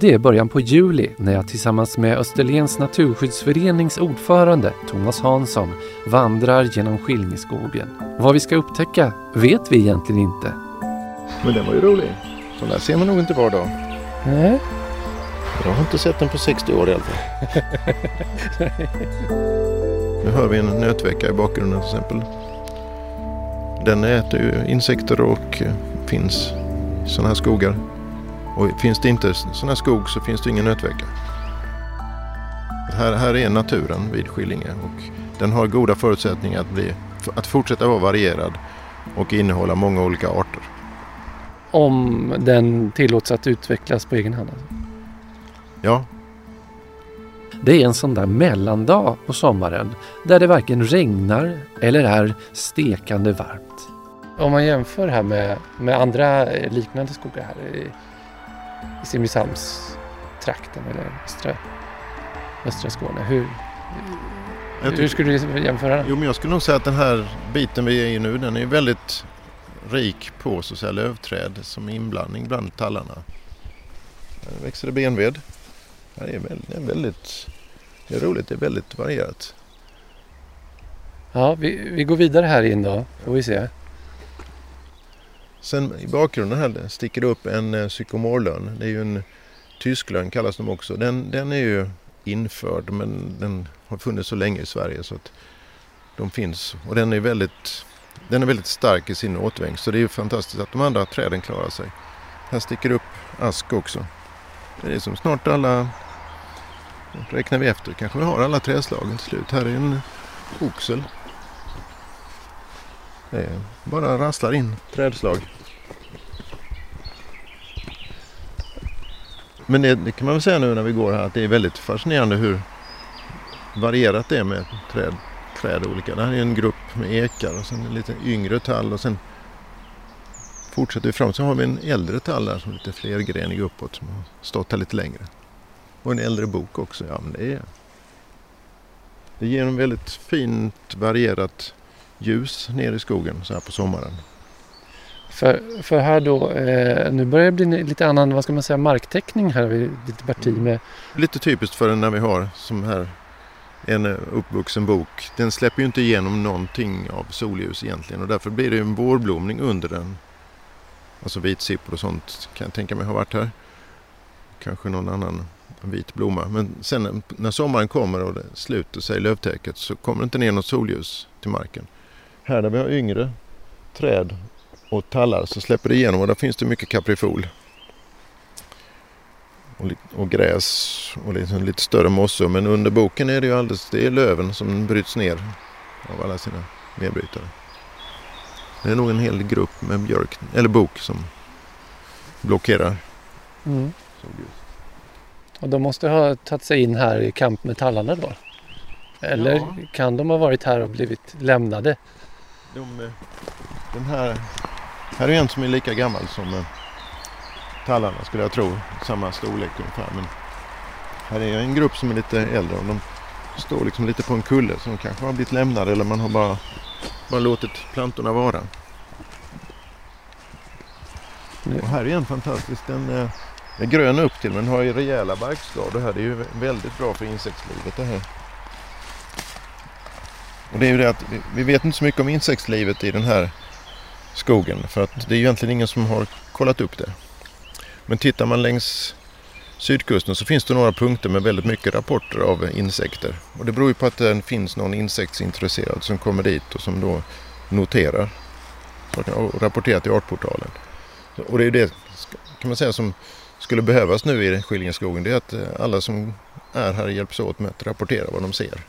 Det är början på juli när jag tillsammans med Österlens naturskyddsförenings ordförande Thomas Hansson vandrar genom Skillingeskogen. Vad vi ska upptäcka vet vi egentligen inte. Men den var ju rolig. Så där ser man nog inte var dag. Nej. Jag har inte sett den på 60 år i alla fall. nu hör vi en nötvecka i bakgrunden till exempel. Den äter ju insekter och eh, finns i sådana här skogar. Och finns det inte sån här skog så finns det ingen nötvecka. Här, här är naturen vid Skillinge och den har goda förutsättningar att, bli, att fortsätta vara varierad och innehålla många olika arter. Om den tillåts att utvecklas på egen hand? Alltså. Ja. Det är en sån där mellandag på sommaren där det varken regnar eller är stekande varmt. Om man jämför här med, med andra liknande skogar här i, Simrishamnstrakten eller östra, östra Skåne. Hur, hur skulle du jämföra den? Jo, men jag skulle nog säga att den här biten vi är i nu den är väldigt rik på så att säga, lövträd som inblandning bland tallarna. Här växer det benved. Här är väldigt, det är väldigt det är roligt, det är väldigt varierat. Ja, vi, vi går vidare här in då, får vi se. Sen i bakgrunden här sticker det upp en eh, psykomorlön. Det är ju en tysklön kallas de också. Den, den är ju införd men den har funnits så länge i Sverige så att de finns. Och den är väldigt, den är väldigt stark i sin återväxt så det är ju fantastiskt att de andra träden klarar sig. Här sticker upp ask också. Det är som snart alla, räknar vi efter, kanske vi har alla träslagen till slut. Här är en oxel det bara rasslar in trädslag. Men det, det, kan man väl säga nu när vi går här att det är väldigt fascinerande hur varierat det är med träd, träd olika. Det här är en grupp med ekar och sen en lite yngre tall och sen fortsätter vi fram så har vi en äldre tall där som är lite flergrenig uppåt som har stått här lite längre. Och en äldre bok också. Ja, men det, är, det ger en väldigt fint varierat ljus nere i skogen så här på sommaren. För, för här då, eh, nu börjar det bli lite annan, vad ska man säga, marktäckning här vid lite parti mm. med... Lite typiskt för när vi har som här en uppvuxen bok. Den släpper ju inte igenom någonting av solljus egentligen och därför blir det en vårblomning under den. Alltså vitsippor och sånt kan jag tänka mig har varit här. Kanske någon annan vit blomma. Men sen när sommaren kommer och det sluter sig lövtäcket så kommer det inte ner något solljus till marken. Här där vi har yngre träd och tallar så släpper det igenom och där finns det mycket kaprifol. Och, och gräs och liksom lite större mossor. Men under boken är det ju alldeles, det är löven som bryts ner av alla sina nedbrytare. Det är nog en hel grupp med björk, eller bok som blockerar. Mm. Och de måste ha tagit sig in här i kamp med tallarna då? Eller ja. kan de ha varit här och blivit lämnade? De, eh, den här, här är en som är lika gammal som eh, tallarna skulle jag tro. Samma storlek ungefär. Men här är en grupp som är lite äldre och de står liksom lite på en kulle som kanske har blivit lämnade eller man har bara, bara låtit plantorna vara. Och här är en fantastisk. Den eh, är grön upp till men har ju rejäla barkskador här. Det är ju väldigt bra för insektslivet det här. Och det är ju det att vi vet inte så mycket om insektslivet i den här skogen för att det är egentligen ingen som har kollat upp det. Men tittar man längs sydkusten så finns det några punkter med väldigt mycket rapporter av insekter. Och det beror ju på att det finns någon insektsintresserad som kommer dit och som då noterar och rapporterar till Artportalen. Och det är ju det kan man säga som skulle behövas nu i Skillingeskogen. Det är att alla som är här hjälps åt med att rapportera vad de ser.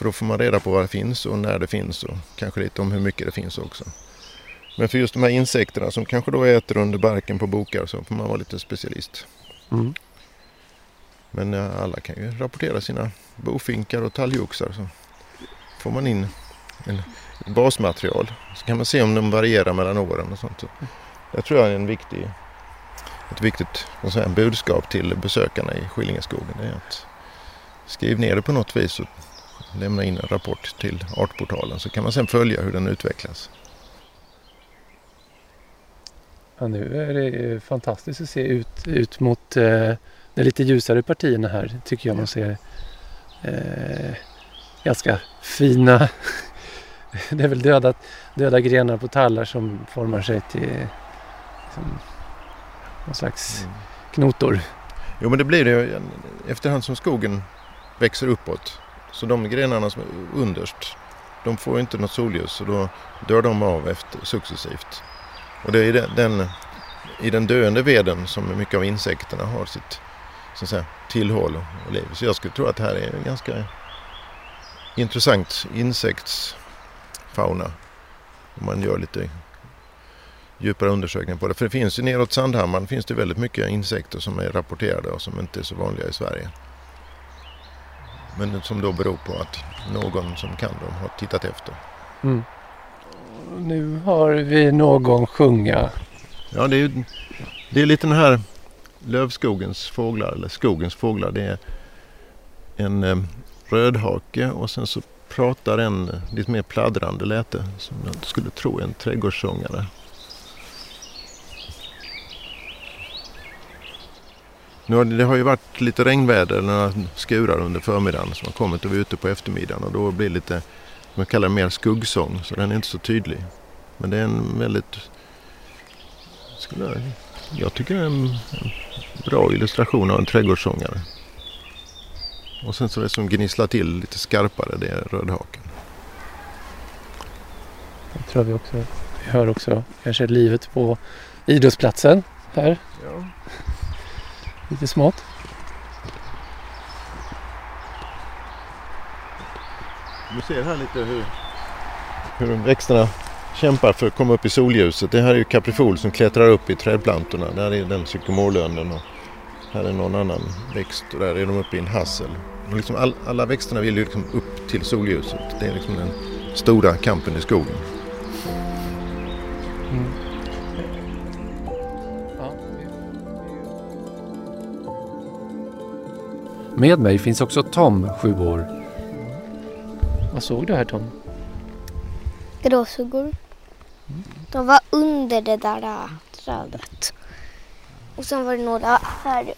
För då får man reda på vad det finns och när det finns och kanske lite om hur mycket det finns också. Men för just de här insekterna som kanske då äter under barken på bokar så får man vara lite specialist. Mm. Men alla kan ju rapportera sina bofinkar och talgoxar så får man in en basmaterial. Så kan man se om de varierar mellan åren och sånt. Det tror jag är en viktig, ett viktigt säga, budskap till besökarna i Skillingeskogen. Det är att skriv ner det på något vis lämna in en rapport till Artportalen så kan man sedan följa hur den utvecklas. Ja, nu är det fantastiskt att se ut, ut mot eh, de lite ljusare partierna här tycker jag man ser eh, ganska fina det är väl döda, döda grenar på tallar som formar sig till liksom, någon slags mm. knotor. Jo men det blir det efterhand som skogen växer uppåt. Så de grenarna som är underst de får inte något solljus och då dör de av efter, successivt. Och det är den, den, i den döende veden som mycket av insekterna har sitt så att säga, tillhåll och liv. Så jag skulle tro att det här är en ganska intressant insektsfauna. Om man gör lite djupare undersökningar på det. För det finns ju neråt Sandhammaren finns det väldigt mycket insekter som är rapporterade och som inte är så vanliga i Sverige. Men som då beror på att någon som kan dem har tittat efter. Mm. Nu har vi någon sjunga. Ja, det är, det är lite den här lövskogens fåglar, eller skogens fåglar. Det är en eh, rödhake och sen så pratar en lite mer pladdrande läte som jag skulle tro är en trädgårdssångare. Nu har det, har ju varit lite regnväder, några skurar under förmiddagen som har kommit och vi är ute på eftermiddagen och då blir det lite, man kallar det mer skuggsång så den är inte så tydlig. Men det är en väldigt, skulle jag, jag tycker det är en, en bra illustration av en trädgårdssångare. Och sen så det som gnisslar till lite skarpare det är rödhaken. Det tror vi också. Vi hör också kanske livet på idrottsplatsen här. Ja lite smått. Du ser här lite hur, hur växterna kämpar för att komma upp i solljuset. Det här är ju kaprifol som klättrar upp i trädplantorna. Där är den sykomorlönnen och här är någon annan växt och där är de uppe i en hassel. liksom all, alla växterna vill ju liksom upp till solljuset. Det är liksom den stora kampen i skogen. Mm. Med mig finns också Tom, sju år. Vad såg du här Tom? Gråsuggor. De var under det där äh, trädet. Och sen var det några här.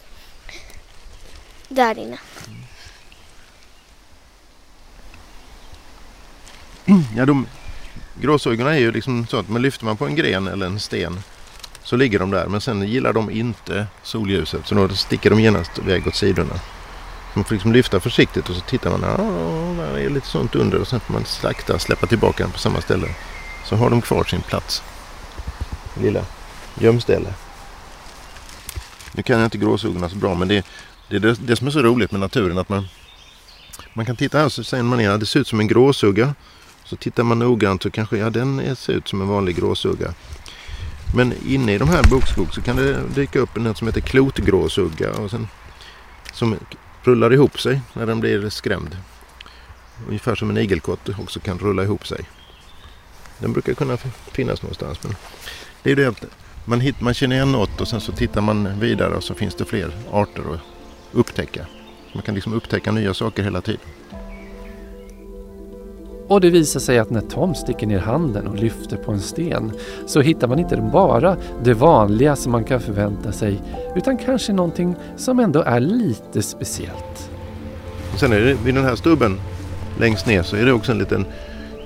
Där inne. Ja, de gråsuggorna är ju liksom så att man lyfter man på en gren eller en sten så ligger de där. Men sen gillar de inte solljuset så då sticker de genast iväg åt sidorna. Man får liksom lyfta försiktigt och så tittar man. Ja, där är lite sånt under och sen får man sakta släppa tillbaka den på samma ställe. Så har de kvar sin plats. Lilla gömställe. Nu kan jag inte gråsuggorna så bra men det, det är det, det, som är så roligt med naturen att man, man kan titta här och så säger man ja, det ser ut som en gråsugga. Så tittar man noggrant så kanske ja, den ser ut som en vanlig gråsugga. Men inne i de här bokskog så kan det dyka upp en som heter klotgråsugga och sen, som rullar ihop sig när den blir skrämd. Ungefär som en igelkott också kan rulla ihop sig. Den brukar kunna finnas någonstans. Men det är det att man, hit, man känner igen något och sen så tittar man vidare och så finns det fler arter att upptäcka. Man kan liksom upptäcka nya saker hela tiden. Och det visar sig att när Tom sticker ner handen och lyfter på en sten så hittar man inte bara det vanliga som man kan förvänta sig utan kanske någonting som ändå är lite speciellt. Och sen är det vid den här stubben längst ner så är det också en liten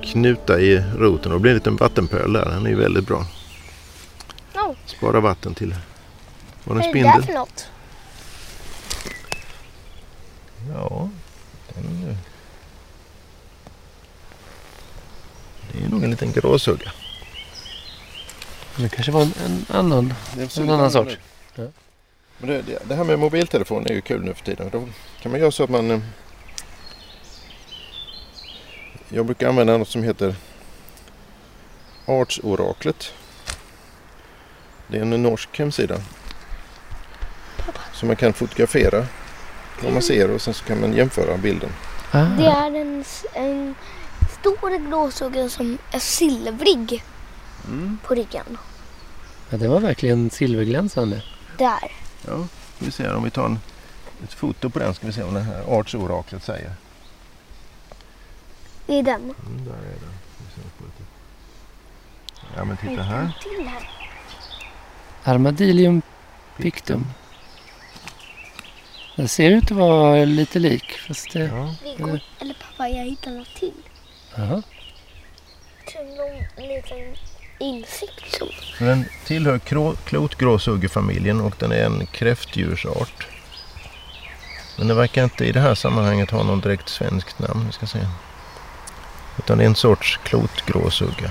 knuta i roten och det blir en liten vattenpöl där. Den är ju väldigt bra. Spara vatten till. Var det en spindel? Vad är det där för något? Ja, den Det är nog en liten gråsugga. Det kanske var en, en annan, en annan sort. Ja. Men det, det, här med mobiltelefon är ju kul nu för tiden. Då kan man göra så att man... Eh, jag brukar använda något som heter Artsoraklet. Det är en norsk hemsida. Som man kan fotografera vad man ser och sen så kan man jämföra bilden. Ah. Det är en, en stor gråsugga som är silvrig mm. på ryggen. Ja, det var verkligen silverglänsande. Där. Ja, vi ser om vi tar en, ett foto på den ska vi se om det här artsoraklet säger. Det är den. Mm, där är den. Ja men titta här. Armadillium pictum. Det ser ut att vara lite lik. Fast det... Ja. Eller pappa, jag hittade något till. Jaha. En liten insekt som... Så Den tillhör klotgråsuggefamiljen och den är en kräftdjursart. Men den verkar inte i det här sammanhanget ha någon direkt svenskt namn. Vi ska se. Utan det är en sorts klotgråsugga.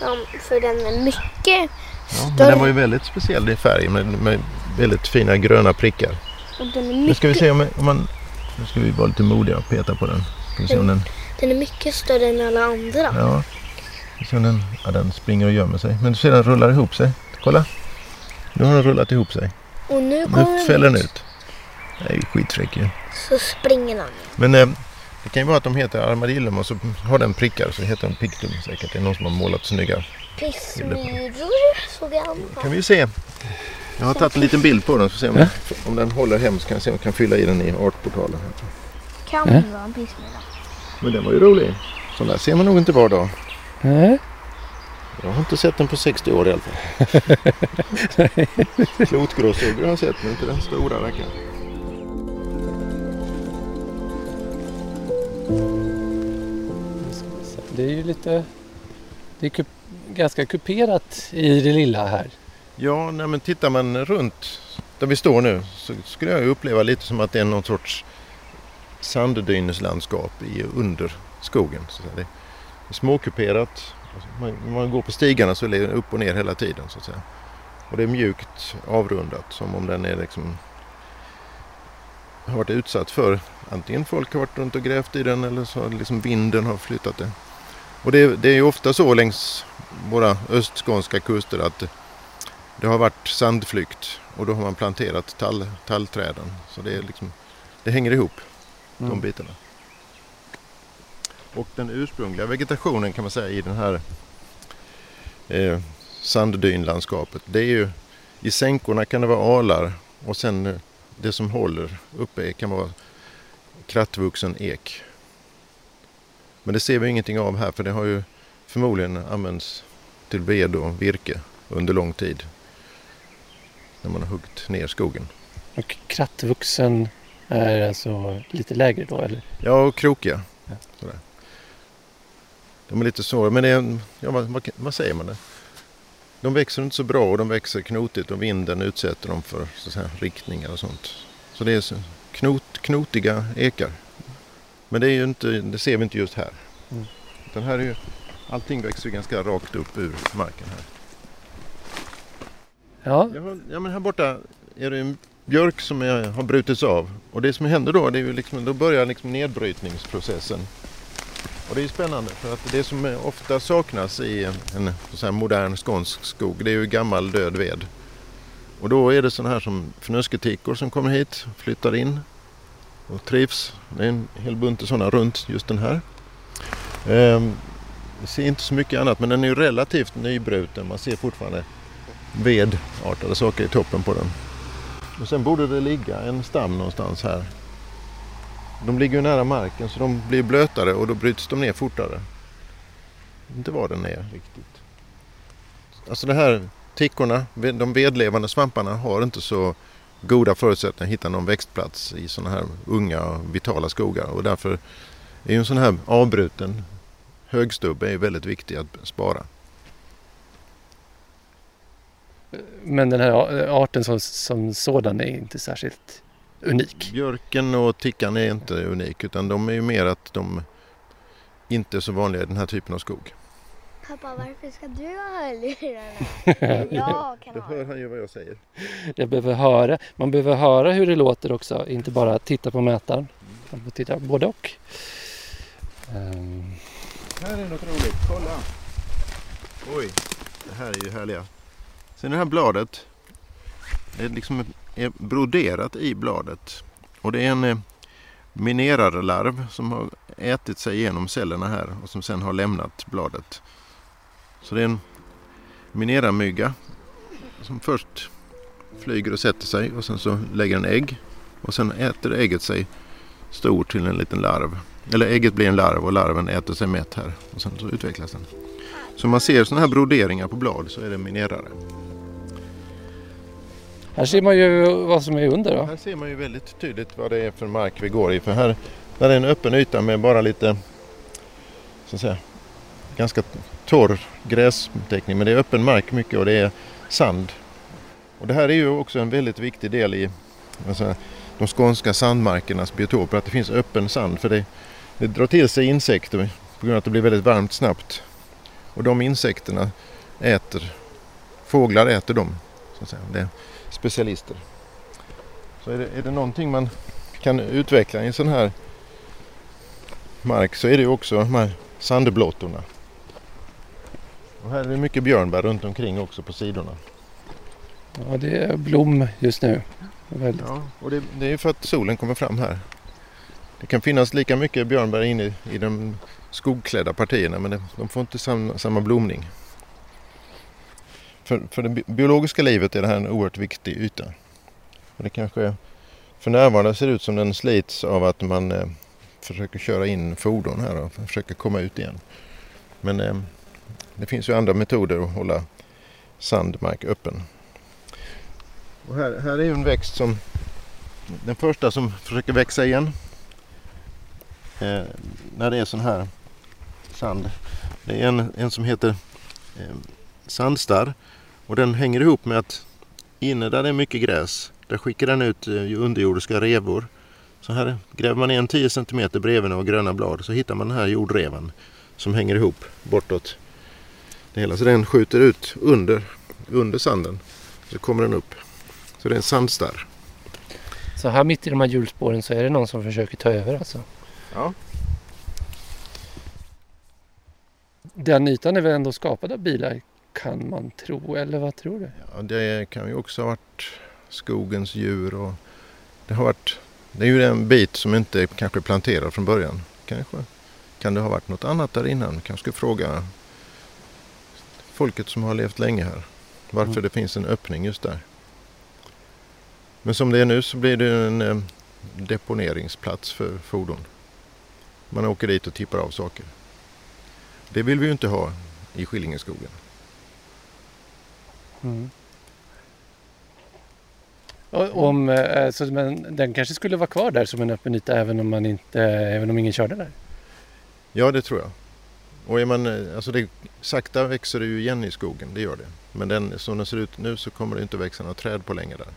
Ja, för den är mycket Ja, men större. den var ju väldigt speciell i färg med, med väldigt fina gröna prickar. Och den är Nu mycket, ska vi se om, om man... Nu ska vi vara lite modiga och peta på den. Ska vi se om den... den är mycket större än alla andra. Ja. Vi se om den... Ja, den springer och gömmer sig. Men du ser den rullar ihop sig. Kolla. Nu har den rullat ihop sig. Och nu kommer Nu fäller den ut. Det är ju skitfräck Så springer den. Men eh, det kan ju vara att de heter armadillum och så har den prickar så heter den pictum säkert. Det är någon som har målat snygga. Pissmyror såg jag Kan vi se. Jag har tagit en liten bild på den så se om, Ja. om den håller hem så kan jag se om jag kan fylla i den i artportalen. här. Kan Ja. vara en pissmyra. Men den var ju rolig. Sån där ser man nog inte var dag. Nej. Jag har inte sett den på 60 år i alla fall. Klotgråsuggar har jag sett men inte den stora verkar. Det är ju lite... Det är kup, ganska kuperat i det lilla här. Ja, nej, men tittar man runt där vi står nu så skulle jag uppleva lite som att det är någon sorts sanddyneslandskap i under skogen. Så att säga. Det är småkuperat. Alltså, man, när man går på stigarna så är det upp och ner hela tiden. Så att säga. Och det är mjukt avrundat som om den är liksom har varit utsatt för antingen folk har varit runt och grävt i den eller så har liksom vinden har flyttat den. Och det, det är ju ofta så längs våra östskånska kuster att det har varit sandflykt och då har man planterat tall, tallträden. Så det, är liksom, det hänger ihop, de Mm. bitarna. Och den ursprungliga vegetationen kan man säga i den här eh, sanddynlandskapet. Det är ju i sänkorna kan det vara alar och sen eh, det som håller uppe kan vara krattvuxen ek. Men det ser vi ingenting av här för det har ju förmodligen använts till ved och virke under lång tid. När man har huggit ner skogen. Och krattvuxen är alltså lite lägre då eller? Ja, och krokiga. Ja. Sådär. De är lite svåra, men det är, ja, vad, vad, säger man det? De växer inte så bra och de växer knotigt och vinden utsätter dem för så säga, riktningar och sånt. Så det är så knot, knotiga ekar. Men det, är ju inte, det ser vi inte just här. Mm. Utan här är ju, allting växer ju ganska rakt upp ur marken här. Ja, har, ja, men här borta är det en björk som är, har brutits av. Och det som händer då, det är ju liksom, då börjar liksom nedbrytningsprocessen. Och det är spännande för att det som ofta saknas i en, så här modern skånsk skog det är ju gammal död ved. Och då är det sådana här som fnösketikor som kommer hit, flyttar in och trivs. Det är en hel bunt sådana runt just den här. Ehm, ser inte så mycket annat men den är ju relativt nybruten. Man ser fortfarande vedartade saker i toppen på den. Och sen borde det ligga en stam någonstans här. De ligger ju nära marken så de blir blötare och då bryts de ner fortare. Inte var den är riktigt. Alltså det här tickorna, de vedlevande svamparna har inte så goda förutsättningar att hitta någon växtplats i sådana här unga och vitala skogar och därför är ju en sån här avbruten högstubbe är väldigt viktig att spara men den här arten som, som sådan är inte särskilt unik. Björken och tickan är inte unik utan de är ju mer att de inte är så vanliga i den här typen av skog. Pappa, varför ska du ha hörlurarna? Jag kan Då hör han ju vad jag säger. Jag behöver höra, man behöver höra hur det låter också, inte bara titta på mätaren. Man får titta både och. Ehm, Här är något roligt, kolla! Oj, det här är ju härliga. Sen det här bladet. Det är liksom är broderat i bladet. Och det är en eh, minerarlarv som har ätit sig igenom cellerna här och som sen har lämnat bladet. Så det är en mineramygga som först flyger och sätter sig och sen så lägger den ägg. Och sen äter ägget sig stor till en liten larv. Eller ägget blir en larv och larven äter sig mätt här. Och sen så utvecklas den. Så om man ser sådana här broderingar på blad så är det minerare. Här ser man ju vad som är under. Då. Här ser man ju väldigt tydligt vad det är för mark vi går i. För här där är en öppen yta med bara lite så att säga, ganska torr grästäckning. Men det är öppen mark mycket och det är sand. Och det här är ju också en väldigt viktig del i alltså, de skånska sandmarkernas biotoper. Att det finns öppen sand. För det, det drar till sig insekter på grund av att det blir väldigt varmt snabbt. Och de insekterna äter, fåglar äter dem. Så att säga. Det specialister. Så är det, är det någonting man kan utveckla i en sån här mark så är det också de här sandblottorna. Och här är det mycket björnbär runt omkring också på sidorna. Ja, det är blom just nu. Väldigt. Ja, och det, det är för att solen kommer fram här. Det kan finnas lika mycket björnbär inne i de skogklädda partierna men de får inte sam, samma blomning. För, för det biologiska livet är det här en oerhört viktig yta. Och det kanske för närvarande ser ut som den slits av att man eh, försöker köra in fordon här och försöker komma ut igen. Men eh, det finns ju andra metoder att hålla sandmark öppen. Och här, här är ju en växt som den första som försöker växa igen eh, när det är sån här sand. Det är en, en som heter eh, sandstarr och den hänger ihop med att inne där det är mycket gräs där skickar den ut eh, underjordiska revor. Så här gräver man ner 10 cm bredvid och gröna blad så hittar man den här jordrevan som hänger ihop bortåt det hela. Så den skjuter ut under, under sanden. Så kommer den upp. Så det är en sandstarr. Så här mitt i de här hjulspåren så är det någon som försöker ta över alltså? Ja. Den ytan är väl ändå skapad av bilar kan man tro, eller vad tror du? Ja, det kan ju också ha varit skogens djur och det har varit det är ju en bit som inte kanske är planterad från början. Kanske. Kan det ha varit något annat där innan? Kanske fråga folket som har levt länge här. Varför mm. det finns en öppning just där. Men som det är nu så blir det en eh, deponeringsplats för fordon. Man åker dit och tippar av saker. Det vill vi ju inte ha i Skillingeskogen. Mm. Om, eh, så, men den kanske skulle vara kvar där som en öppen yta även om, man inte, även om ingen körde där? Ja, det tror jag. Och är man, alltså det, sakta växer det ju igen i skogen, det gör det. Men den, som den ser ut nu så kommer det inte växa några träd på länge där.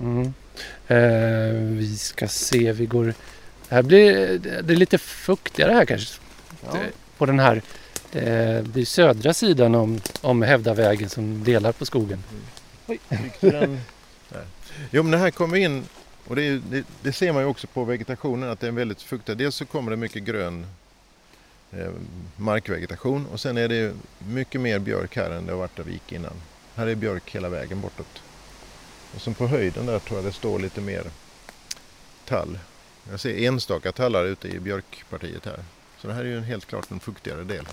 Mm. Eh, vi ska se, vi går... Här blir det är lite fuktigare här kanske. Ja. På den här. Eh, det är södra sidan om, om Hävdavägen som delar på skogen. Mm. Den... Jo men det här kommer in och det, är, det, det, ser man ju också på vegetationen att det är väldigt fuktigt. Dels så kommer det mycket grön eh, markvegetation och sen är det mycket mer björk här än det har varit där vi gick innan. Här är björk hela vägen bortåt. Och sen på höjden där tror jag det står lite mer tall. Jag ser enstaka tallar ute i björkpartiet här. Så det här är ju helt klart en fuktigare del.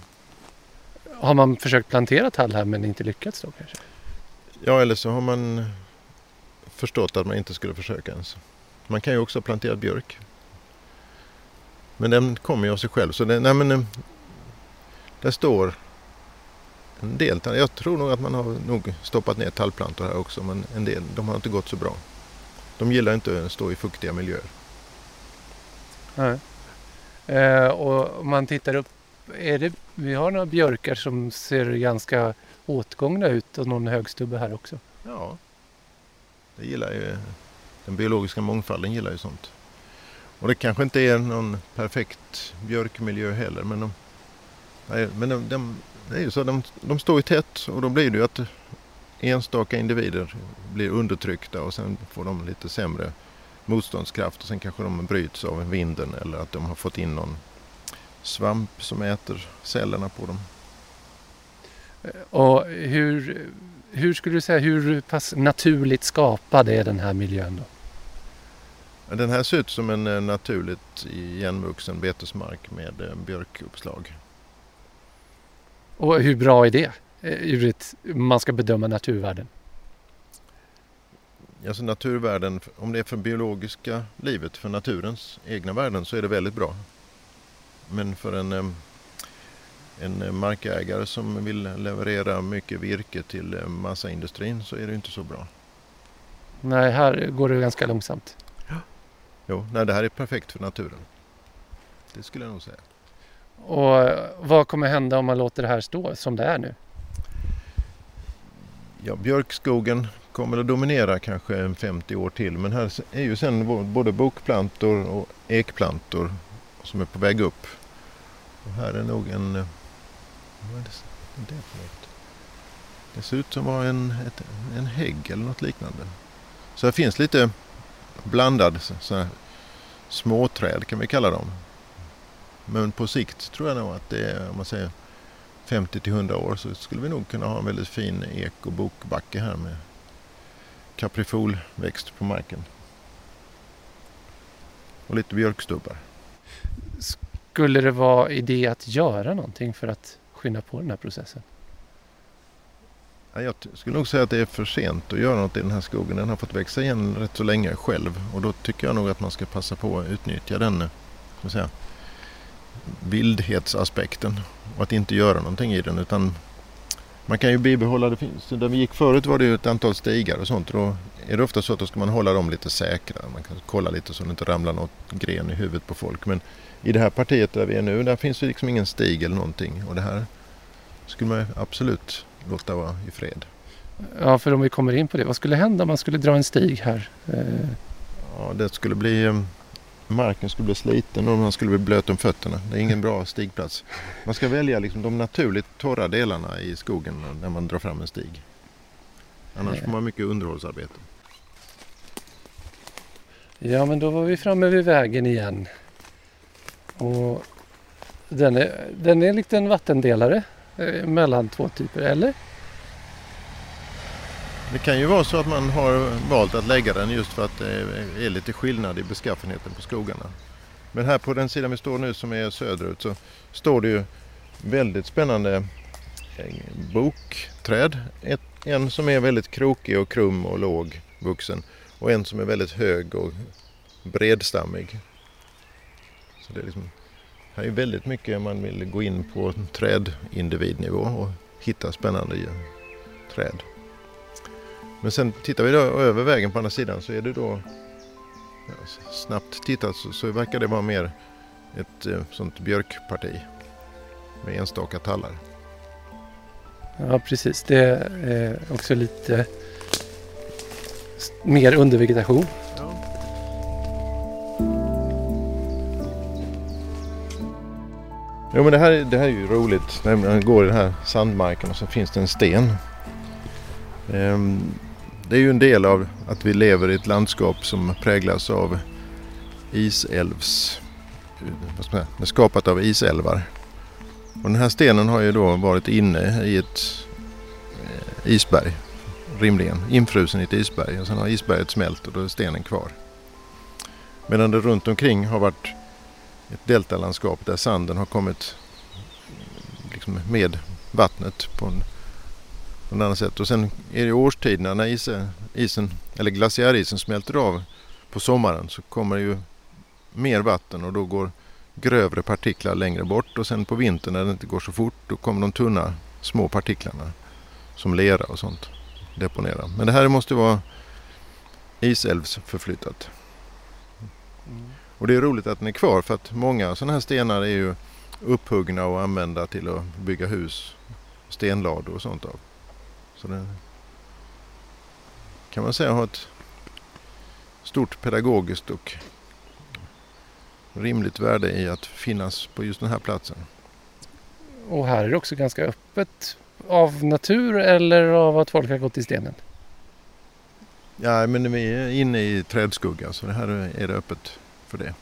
Har man försökt plantera tall här men inte lyckats då kanske? Ja, eller så har man förstått att man inte skulle försöka ens. Man kan ju också plantera björk. Men den kommer ju av sig själv. Så det, nej men, eh, där står en del. Jag tror nog att man har nog stoppat ner tallplantor här också. Men en del, de har inte gått så bra. De gillar inte att stå i fuktiga miljöer. Nej. Eh, och om man tittar upp. Är det, vi har några björkar som ser ganska åtgångna ut och någon högstubbe här också. Ja, det gillar ju den biologiska mångfalden gillar ju sånt. Och det kanske inte är någon perfekt björkmiljö heller men de, nej, men de, de, det är ju så, de, de står ju tätt och då blir det ju att enstaka individer blir undertryckta och sen får de lite sämre motståndskraft och sen kanske de bryts av vinden eller att de har fått in någon svamp som äter cellerna på dem. Och hur, hur skulle du säga, hur pass naturligt skapad är den här miljön då? Den här ser ut som en eh, naturligt igenvuxen betesmark med eh, björkuppslag. Och hur bra är det? Eh, ur ett, man ska bedöma naturvärden? Alltså naturvärden, om det är för biologiska livet, för naturens egna värden så är det väldigt bra. Men för en en markägare som vill leverera mycket virke till massaindustrin så är det inte så bra. Nej, här går det ganska långsamt. Jo, nej, det här är perfekt för naturen. Det skulle jag nog säga. Och vad kommer hända om man låter det här stå som det är nu? Ja, björkskogen kommer att dominera kanske 50 år till. Men här är ju sen både bokplantor och ekplantor som är på väg upp. Och här är nog en... Eh, vad är det för något? Det ser ut som var en, ett, en hägg eller något liknande. Så här finns lite blandad så småträd kan vi kalla dem. Men på sikt tror jag nog att det är, om man säger 50 till 100 år så skulle vi nog kunna ha en väldigt fin ek och bokbacke här med kaprifolväxt på marken. Och lite björkstubbar. Skulle det vara idé att göra någonting för att skynda på den här processen? Jag skulle nog säga att det är för sent att göra något i den här skogen. Den har fått växa igen rätt så länge själv och då tycker jag nog att man ska passa på att utnyttja den eh, ska säga, vildhetsaspekten och att inte göra någonting i den utan man kan ju bibehålla det. Finns. Där vi gick förut var det ju ett antal stigar och sånt. Då är det ofta så att då ska man hålla dem lite säkra. Man kan kolla lite så det inte ramlar något gren i huvudet på folk. Men i det här partiet där vi är nu, där finns det liksom ingen stig eller någonting. Och det här skulle man absolut låta vara i fred. Ja, för om vi kommer in på det. Vad skulle hända om man skulle dra en stig här? Eh, ja, det skulle bli... Marken skulle bli sliten och man skulle bli blöt om fötterna. Det är ingen bra stigplats. Man ska välja liksom de naturligt torra delarna i skogen när man drar fram en stig. Annars får man mycket underhållsarbete. Ja, men då var vi framme vid vägen igen. Och den är, den är en liten vattendelare eh, mellan två typer, eller? Det kan ju vara så att man har valt att lägga den just för att det är lite skillnad i beskaffenheten på skogarna. Men här på den sidan vi står nu som är söderut så står det ju väldigt spännande eh, bokträd. Ett, en som är väldigt krokig och krum och låg vuxen och en som är väldigt hög och bredstammig. Så det är liksom, här är väldigt mycket man vill gå in på trädindividnivå och hitta spännande träd. Men sen tittar vi då över vägen på andra sidan så är det då ja, snabbt tittat så, så verkar det vara mer ett eh, sånt björkparti med enstaka tallar. Ja precis, det är också lite mer undervegetation. Ja. Jo men det här, det här är ju roligt när man går i den här sandmarken och så finns det en sten. Ehm, det är ju en del av att vi lever i ett landskap som präglas av isälvs... Vad ska man säga, skapat av isälvar. Och den här stenen har ju då varit inne i ett eh, isberg, rimligen, infrusen i ett isberg. Och sen har isberget smält och då är stenen kvar. Medan det runt omkring har varit ett deltalandskap där sanden har kommit liksom med vattnet på en på ett annat sätt. Och sen är det årstiderna när isen, isen, eller glaciärisen smälter av på sommaren så kommer det ju mer vatten och då går grövre partiklar längre bort och sen på vintern när det inte går så fort då kommer de tunna små partiklarna som lera och sånt deponera. Men det här måste vara isälvsförflyttat. Mm. Och det är roligt att den är kvar för att många sådana här stenar är ju upphuggna och använda till att bygga hus, stenlador och sånt av. Så det kan man säga har ett stort pedagogiskt och rimligt värde i att finnas på just den här platsen. Och här är det också ganska öppet av natur eller av att folk har gått i stenen? Ja, men vi är inne i trädskugga så det här är det öppet för det.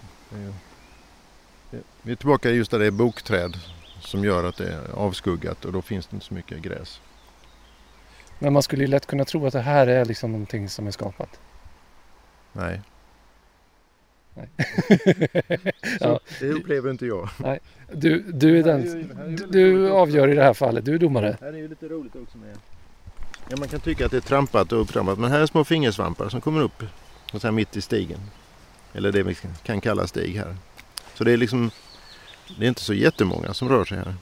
Vi är tillbaka just där det är bokträd som gör att det är avskuggat och då finns det inte så mycket gräs. Men man skulle ju lätt kunna tro att det här är liksom någonting som är skapat. Nej. Nej. ja. Det upplever inte jag. Nej. Du, du är den, du, du avgör i det här fallet, du är domare. Det här är ju lite roligt också med Ja, man kan tycka att det är trampat och upptrampat men här är små fingersvampar som kommer upp och sen mitt i stigen. Eller det vi kan kalla stig här. Så det är liksom Det är inte så jättemånga som rör sig här.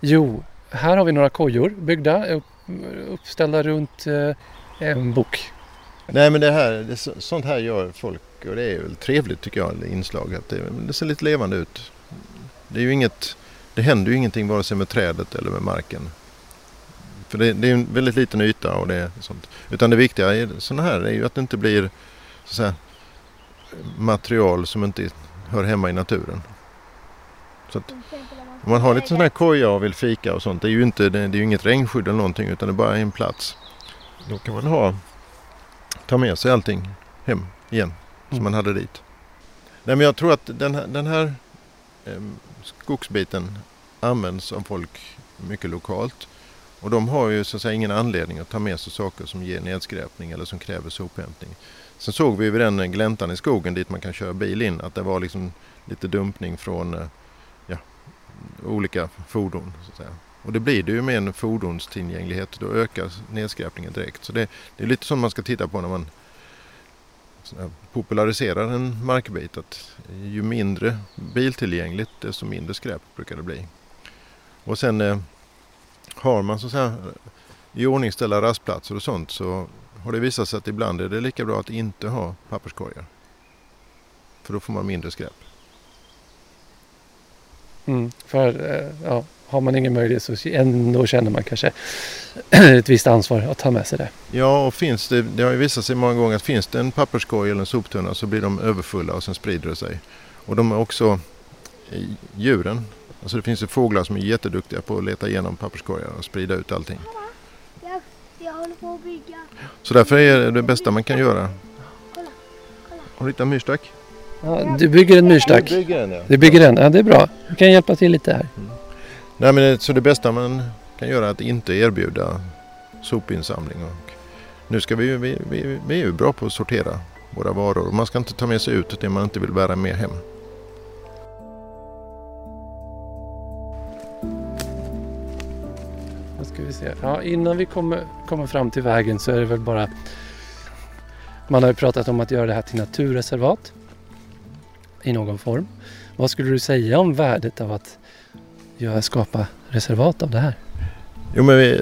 Jo, här har vi några kojor byggda, upp, uppställda runt eh, en bok. Nej men det här, det, sånt här gör folk och det är väl trevligt tycker jag, inslag. Att det, det ser lite levande ut. Det är ju inget, det händer ju ingenting vare sig med trädet eller med marken. För det, det är en väldigt liten yta och det är sånt. Utan det viktiga i sådana här är ju att det inte blir så säga, material som inte hör hemma i naturen. Så att, om man har lite sån här koja och vill fika och sånt. Det är ju, inte, det, det är inget regnskydd eller någonting utan det är bara en plats. Då kan man ha, ta med sig allting hem igen som man hade dit. Nej, men jag tror att den här, den här eh, skogsbiten används av folk mycket lokalt. Och de har ju så att säga ingen anledning att ta med sig saker som ger nedskräpning eller som kräver sophämtning. Sen såg vi vid den gläntan i skogen dit man kan köra bil in att det var liksom lite dumpning från eh, olika fordon. Så att säga. Och det blir det ju med en fordonstillgänglighet. Då ökar nedskräpningen direkt. Så det, det är lite som man ska titta på när man populariserar en markbit. Att ju mindre biltillgängligt desto mindre skräp brukar det bli. Och sen eh, har man så att säga iordningställda rastplatser och sånt så har det visat sig att ibland är det lika bra att inte ha papperskorgar. För då får man mindre skräp. Mm, för eh, ja, har man ingen möjlighet så ändå känner man kanske ett visst ansvar att ta med sig det. Ja, och finns det, det har ju visat sig många gånger att finns det en papperskorg eller en soptunna så blir de överfulla och sen sprider det sig. Och de är också djuren. Alltså det finns ju fåglar som är jätteduktiga på att leta igenom papperskorgar och sprida ut allting. Så därför är det det bästa man kan göra. Har du hittat myrstack? Ja, du bygger en myrstack. Du bygger den ja. Du bygger den, ja det är bra. Du kan hjälpa till lite här. Nej, men så det bästa man kan göra är att inte erbjuda sopinsamling. Och nu ska vi, vi, vi, vi är ju bra på att sortera våra varor. Man ska inte ta med sig ut det man inte vill bära med hem. Då ska vi se. Ja, innan vi kommer, kommer fram till vägen så är det väl bara... Man har ju pratat om att göra det här till naturreservat i någon form. Vad skulle du säga om värdet av att göra, skapa reservat av det här? Jo, men vi,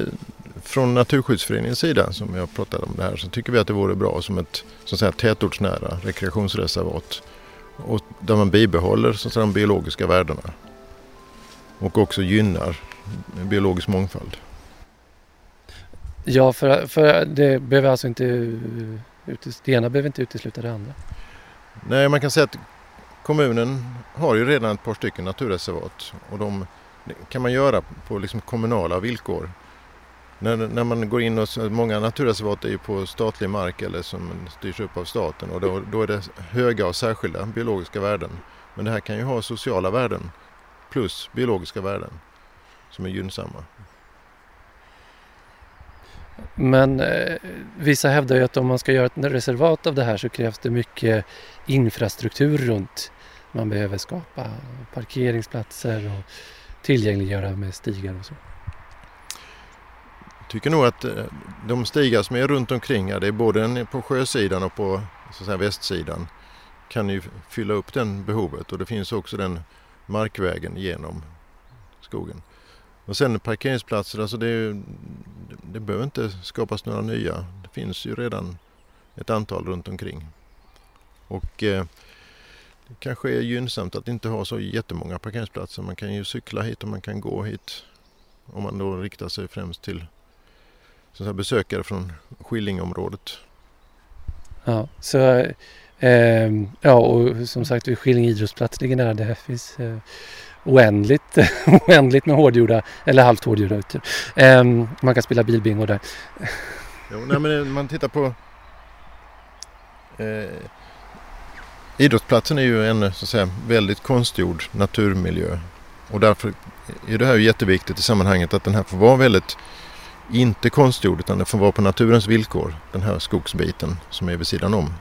från Naturskyddsföreningens sida som har pratat om det här så tycker vi att det vore bra som ett så att säga, tätortsnära rekreationsreservat. Och där man bibehåller så att säga, de biologiska värdena. Och också gynnar biologisk mångfald. Ja, för, för det behöver alltså inte... Det ena behöver inte utesluta det andra. Nej, man kan säga att kommunen har ju redan ett par stycken naturreservat och de kan man göra på liksom kommunala villkor. När, när man går in och många naturreservat är ju på statlig mark eller som styrs upp av staten och då, då är det höga och särskilda biologiska värden. Men det här kan ju ha sociala värden plus biologiska värden som är gynnsamma. Men eh, vissa hävdar ju att om man ska göra ett reservat av det här så krävs det mycket infrastruktur runt. Man behöver skapa parkeringsplatser och tillgängliggöra med stigar och så. Jag tycker nog att eh, de stigar som är runt omkring här, det är både på sjösidan och på så att säga, västsidan, kan ju fylla upp den behovet och det finns också den markvägen genom skogen. Och sen parkeringsplatser, alltså det, är ju, det behöver inte skapas några nya. Det finns ju redan ett antal runt omkring. Och eh, det kanske är gynnsamt att inte ha så jättemånga parkeringsplatser. Man kan ju cykla hit och man kan gå hit. Om man då riktar sig främst till så säga, besökare från Skillingområdet. Ja, så, eh, ja, och som sagt vid Skillinge idrottsplats ligger nära. Det finns eh, oändligt, oändligt med hårdgjorda, eller halvt hårdgjorda ytor. Eh, man kan spela bilbingo där. Jo, nej, men eh, man tittar på eh, Idrottsplatsen är ju en så att säga, väldigt konstgjord naturmiljö. Och därför är det här jätteviktigt i sammanhanget att den här får vara väldigt inte konstgjord utan den får vara på naturens villkor. Den här skogsbiten som är vid sidan om.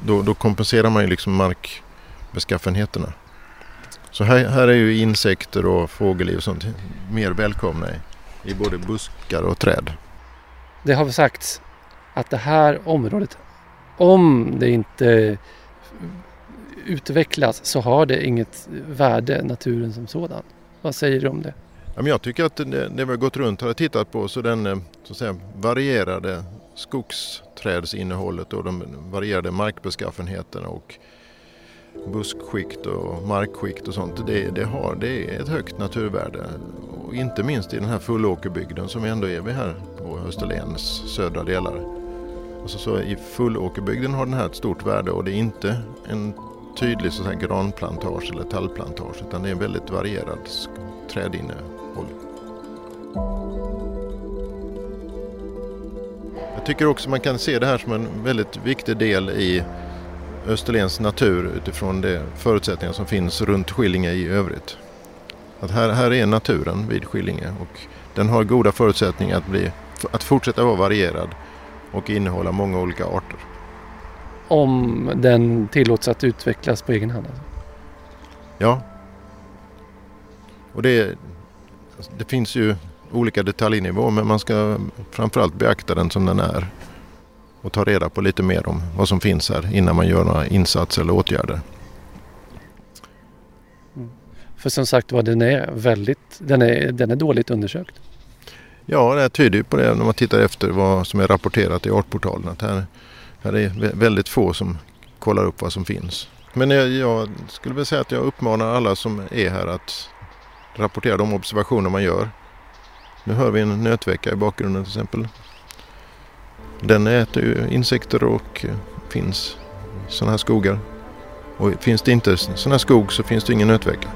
Då, då kompenserar man ju liksom markbeskaffenheterna. Så här, här är ju insekter och fågelliv och sånt mer välkomna i, i både buskar och träd. Det har sagts att det här området, om det inte utvecklas så har det inget värde, naturen som sådan. Vad säger du om det? Jag tycker att det, det vi har gått runt och tittat på så den eh, så att säga, varierade skogsträdsinnehållet och de varierade markbeskaffenheterna och buskskikt och markskikt och sånt. Det, det, har, det är ett högt naturvärde. Och inte minst i den här fullåkerbygden som ändå är vi här på Österlens södra delar. Alltså så I fullåkerbygden har den här ett stort värde och det är inte en tydlig så här, granplantage eller tallplantage utan det är en väldigt varierad trädinnehåll. Jag tycker också man kan se det här som en väldigt viktig del i Österlens natur utifrån de förutsättningar som finns runt Skillinge i övrigt. Att här, här är naturen vid Skillinge och den har goda förutsättningar att, bli, att fortsätta vara varierad och innehålla många olika arter. Om den tillåts att utvecklas på egen hand? Alltså. Ja. Och det, det finns ju olika detaljnivåer men man ska framförallt beakta den som den är och ta reda på lite mer om vad som finns här innan man gör några insatser eller åtgärder. Mm. För som sagt var, den är väldigt, den är, den är dåligt undersökt. Ja, det tyder ju på det när man tittar efter vad som är rapporterat i Artportalen. Att här, här är väldigt få som kollar upp vad som finns. Men jag, jag skulle väl säga att jag uppmanar alla som är här att rapportera de observationer man gör. Nu hör vi en nötvecka i bakgrunden till exempel. Den äter ju insekter och eh, finns i sådana här skogar. Och finns det inte sådana här skog så finns det ingen nötvecka.